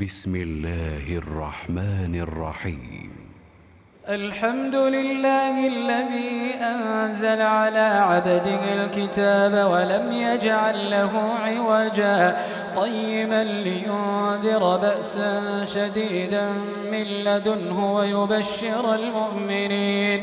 بسم الله الرحمن الرحيم الحمد لله الذي أنزل على عبده الكتاب ولم يجعل له عوجا قيما لينذر بأسا شديدا من لدنه ويبشر المؤمنين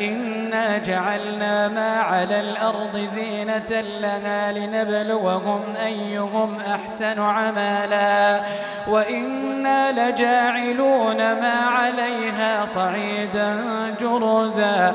إنا جعلنا ما على الأرض زينة لنا لنبلوهم أيهم أحسن عملا وإنا لجاعلون ما عليها صعيدا جرزا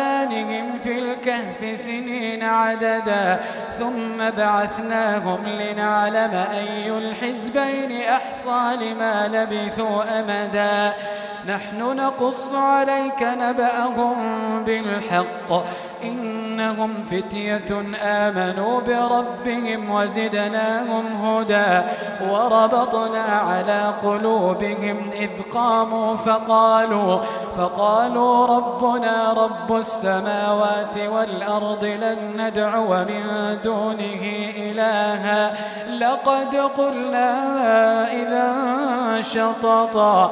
في الكهف سنين عددا ثم بعثناهم لنعلم أي الحزبين أحصى لما لبثوا أمدا. نحن نقص عليك نبأهم بالحق إنهم فتية آمنوا بربهم وزدناهم هدى وربطنا على قلوبهم إذ قاموا فقالوا فقالوا ربنا رب السماوات والأرض لن ندعو من دونه إلها. لقد قلنا إذا شططا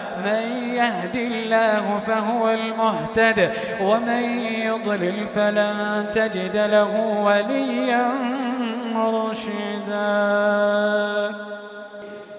من يهد الله فهو المهتد ومن يضلل فلن تجد له وليا مرشدا.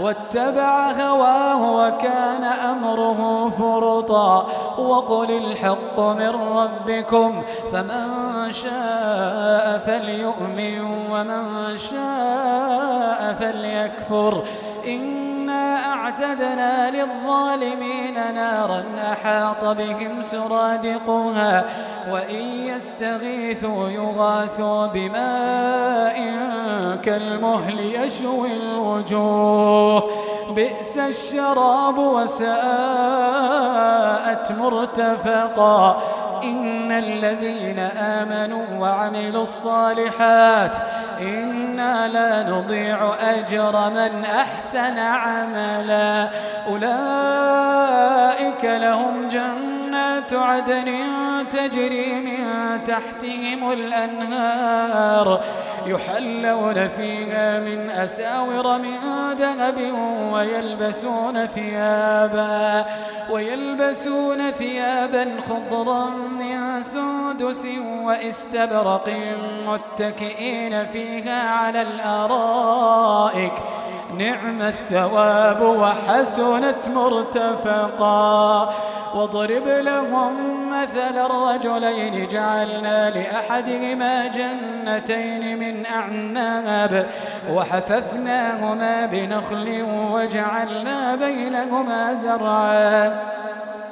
واتبع هواه وكان أمره فرطا وقل الحق من ربكم فمن شاء فليؤمن ومن شاء فليكفر إنا أعتدنا للظالمين نارا أحاط بهم سرادقها وإن يستغيثوا يغاثوا بماء كالمهل يشوي الوجوه. بئس الشراب وساءت مرتفقا. إن الذين آمنوا وعملوا الصالحات إنا لا نضيع أجر من أحسن عملا. أولئك لهم جنات عدن تجري من تحتهم الأنهار يحلون فيها من أساور من ذهب ويلبسون ثيابا ويلبسون ثيابا خضرا من سندس واستبرق متكئين فيها على الأرائك. نعم الثواب وحسنت مرتفقا. واضرب لهم مثل الرجلين جعلنا لأحدهما جنتين من أعناب. وحففناهما بنخل وجعلنا بينهما زرعا.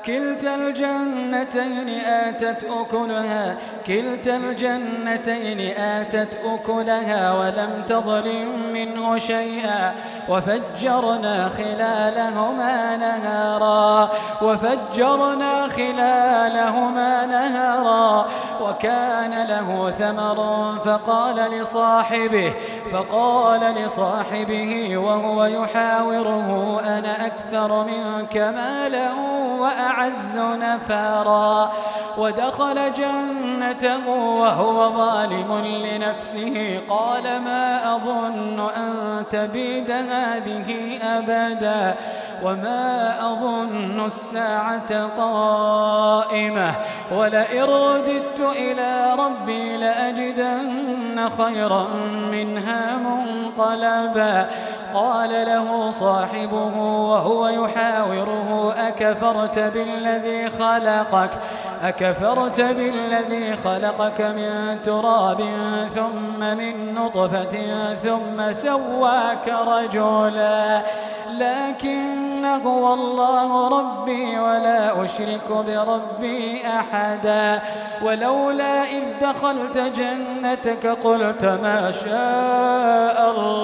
كلتا الجنتين آتت أكلها كلتا الجنتين آتت أكلها ولم تظلم منه شيئا. وفجرنا خلالهما نهارا وفجرنا خلالهما نهارا. وكان له ثمر فقال لصاحبه فقال لصاحبه وهو يحاوره أنا أكثر منك مالا وأعز نفرا ودخل جنته وهو ظالم لنفسه. قال ما أظن أن تبيد هذه أبدا وما أظن الساعة قائمة. ولئن رددت إلى ربي لأجدن خيرا منها منقلبا. قال له صاحبه وهو يحاوره أكفرت بالذي خلقك؟ أكفرت بالذي خلقك من تراب ثم من نطفة ثم سواك رجلا. لكن هو الله ربي ولا أشرك بربي أحدا. ولولا إذ دخلت جنتك قلت ما شاء الله.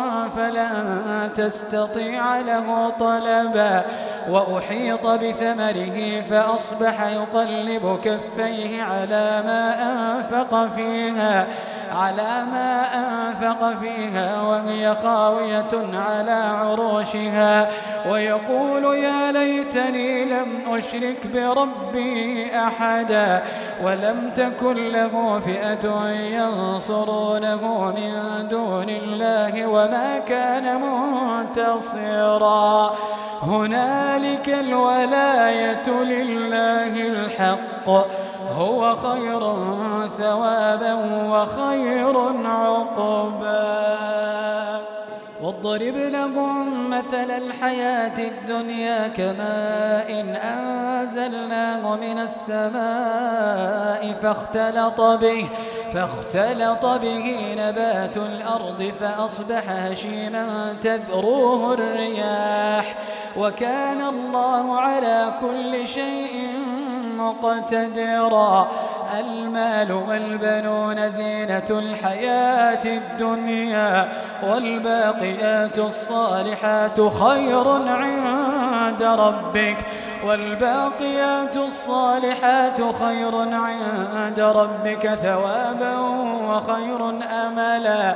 فلن تستطيع له طلبا. وأحيط بثمره فأصبح يقلب كفيه على ما أنفق فيها. على ما أنفق فيها وهي خاوية على عروشها. ويقول يا ليتني لم أشرك بربي أحدا ولم تكن له فئة ينصرونه من دون الله وما كان منتصرا. هنالك الولاية لله الحق. هو خير ثوابا وخير عقبا. واضرب لهم مثل الحياة الدنيا كماء إن أنزلناه من السماء فاختلط به فاختلط به نبات الأرض فأصبح هشيما تذروه الرياح. وكان الله على كل شيء مقتدرا. المال والبنون زينة الحياة الدنيا والباقيات الصالحات خير عند ربك. والباقيات الصالحات خير عند ربك ثوابا وخير أملا.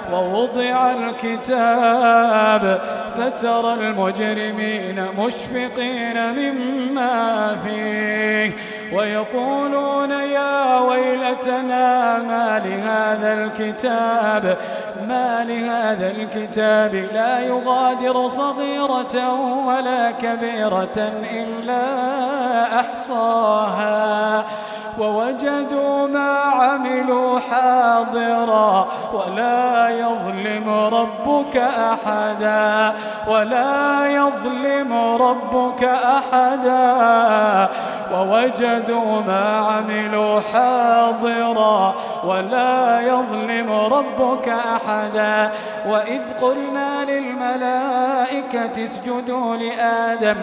ووضع الكتاب فترى المجرمين مشفقين مما فيه ويقولون يا ويلتنا ما لهذا الكتاب؟ ما لهذا الكتاب لا يغادر صغيرة ولا كبيرة إلا أحصاها. ووجدوا ما عملوا حاضرا ولا يظلم ربك أحدا ولا يظلم ربك أحدا. ووجدوا ما عملوا حاضرا ولا يظلم ربك أحدا. وإذ قلنا للملائكة اسجدوا لآدم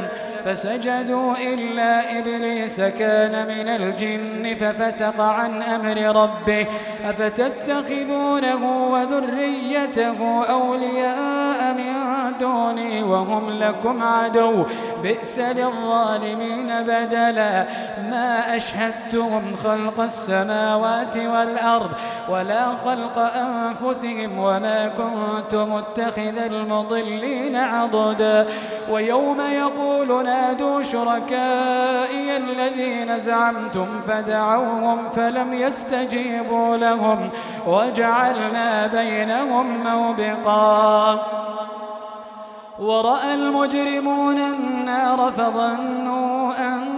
فسجدوا إلا إبليس كان من الجن ففسق عن أمر ربه. أفتتخذونه وذريته أولياء من دوني وهم لكم عدو. بئس للظالمين بدلا. ما أشهدتهم خلق السماوات والأرض ولا خلق أنفسهم وما كنت متخذ المضلين عضدا. ويوم يقول نادوا شركائي الذين زعمتم فدعوهم فلم يستجيبوا لهم وجعلنا بينهم موبقا. ورأى المجرمون النار فظنوا أنهم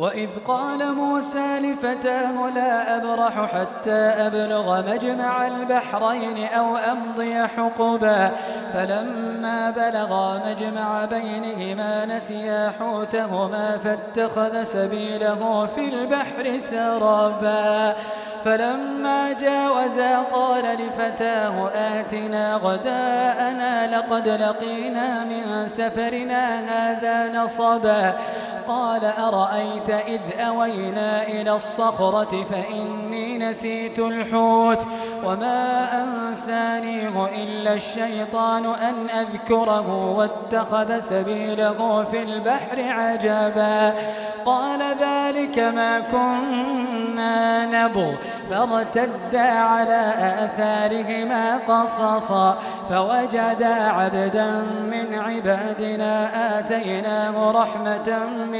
وإذ قال موسى لفتاه لا أبرح حتى أبلغ مجمع البحرين أو أمضي حقبا. فلما بلغا مجمع بينهما نسيا حوتهما فاتخذ سبيله في البحر سربا فلما جاوزا قال لفتاه آتنا غداءنا لقد لقينا من سفرنا هذا نصبا. قال أرأيت إذ أوينا إلى الصخرة فإني نسيت الحوت وما أنسانيه إلا الشيطان أن أذكره واتخذ سبيله في البحر عجبا قال ذلك ما كنا نبغ فارتدا على آثارهما قصصا فوجدا عبدا من عبادنا آتيناه رحمة من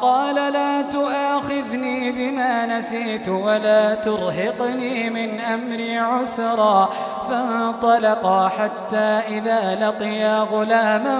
قال لا تؤاخذني بما نسيت ولا ترهقني من أمري عسرا فانطلقا حتى إذا لقيا غلاما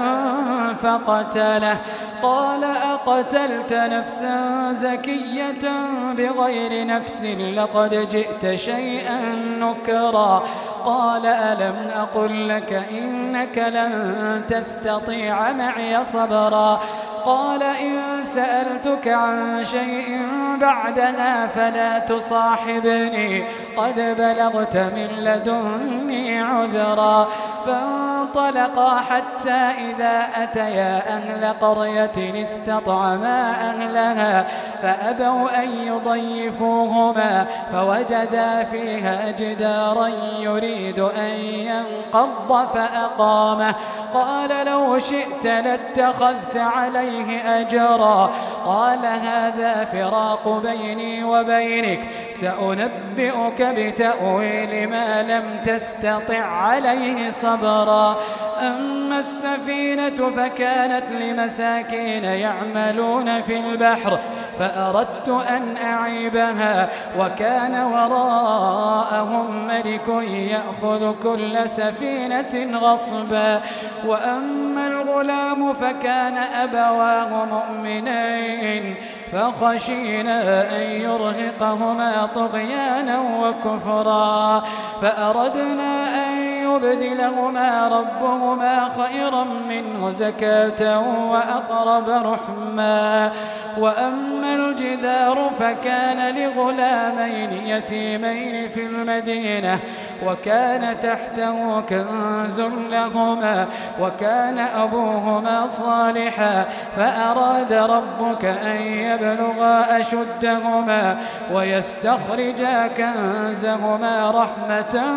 فقتله. قال أقتلت نفسا زكية بغير نفس لقد جئت شيئا نكرا. قال ألم أقل لك إنك لن تستطيع معي صبرا. قال إن سألتك عن شيء بعدها فلا تصاحبني. قد بلغت من لدني عذرا. فانطلقا حتى إذا أتيا أهل قرية استطعما أهلها. فأبوا أن يضيفوهما. فوجدا فيها جدارا يريد أن ينقض فأقامه. قال لو شئت لاتخذت عليه أجرا. قال هذا فراق بيني وبينك سأنبئك بتأويل ما لم تستطع عليه صبرا. أما السفينة فكانت لمساكين يعملون في البحر فأردت أن أعيبها وكان وراءهم ملك يأخذ كل سفينة غصبا. وأما الغلام فكان أبواه مؤمنين. فخشينا أن يرهقهما طغيانا وكفرا فأردنا أن يبدلهما ربهما خيرا منه زكاة وأقرب رحما. وأما الجدار فكان لغلامين يتيمين في المدينة وكان تحته كنز لهما وكان أبوهما صالحا. فأراد ربك أن يبلغا أشدهما ويستخرجا كنزهما رحمة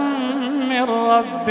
من ربك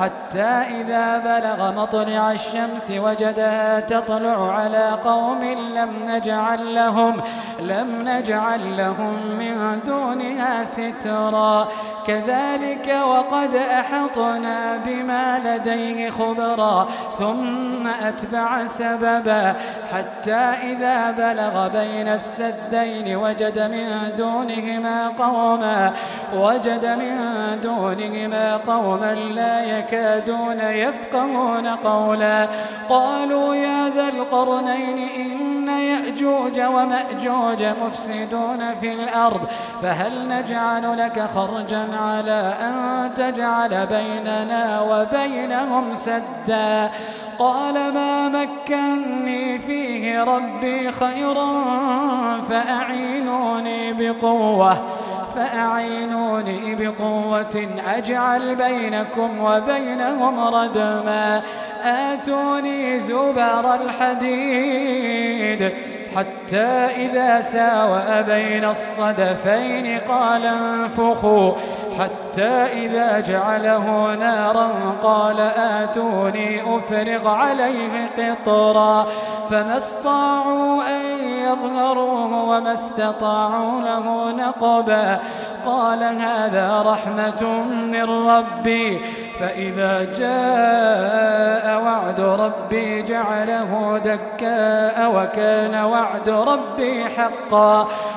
حتى إذا بلغ مطلع الشمس وجدها تطلع على قوم لم نجعل لهم لم نجعل لهم من دونها سترا. كذلك وقد أحطنا بما لديه خبرا. ثم أتبع سببا. حتى إذا بلغ بين السدين وجد من دونهما قوما وجد من دونهما قوما لا يكادون يفقهون قولا. قالوا يا ذا القرنين إن يأجوج ومأجوج مفسدون في الأرض فهل نجعل لك خرجا على أن تجعل بيننا وبينهم سدا؟ قال ما مكني فيه ربي خيرا فأعينوني بقوة. فأعينوني بقوة أجعل بينكم وبينهم ردما. آتوني زبر الحديد حتى إذا ساوى بين الصدفين قال انفخوا. حتى إذا جعله نارا قال آتوني أفرغ عليه قطرا فما استطاعوا أن يظهروه وما استطاعوا له نقبا قال هذا رحمة من ربي فإذا جاء وعد ربي جعله دكاء وكان وعد ربي حقا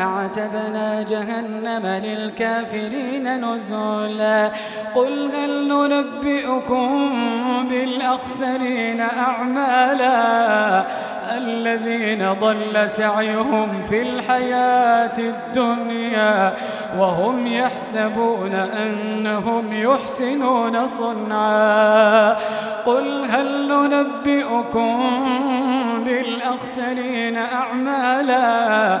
أعتدنا جهنم للكافرين نزلا. قل هل ننبئكم بالأخسرين أعمالا؟ الذين ضل سعيهم في الحياة الدنيا وهم يحسبون أنهم يحسنون صنعا. قل هل ننبئكم بالأخسرين أعمالا؟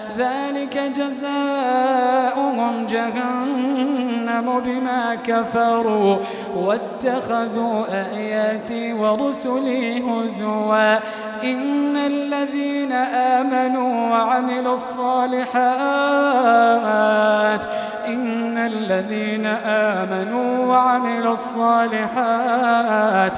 ذلك جزاؤهم جهنم بما كفروا واتخذوا آياتي ورسلي هزوا. إن الذين آمنوا وعملوا الصالحات إن الذين آمنوا وعملوا الصالحات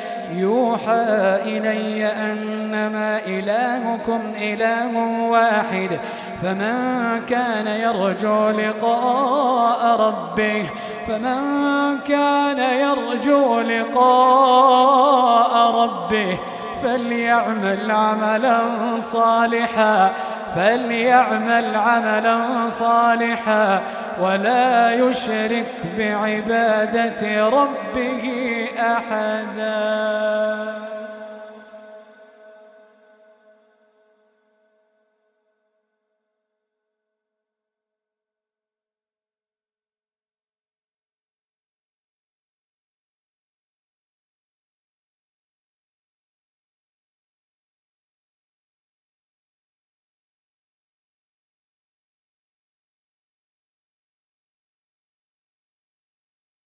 يوحى إلي أنما إلهكم إله واحد فمن كان يرجو لقاء ربه فمن كان يرجو لقاء ربه فليعمل عملا صالحا فليعمل عملا صالحا. ولا يشرك بعبادة ربه أحداً.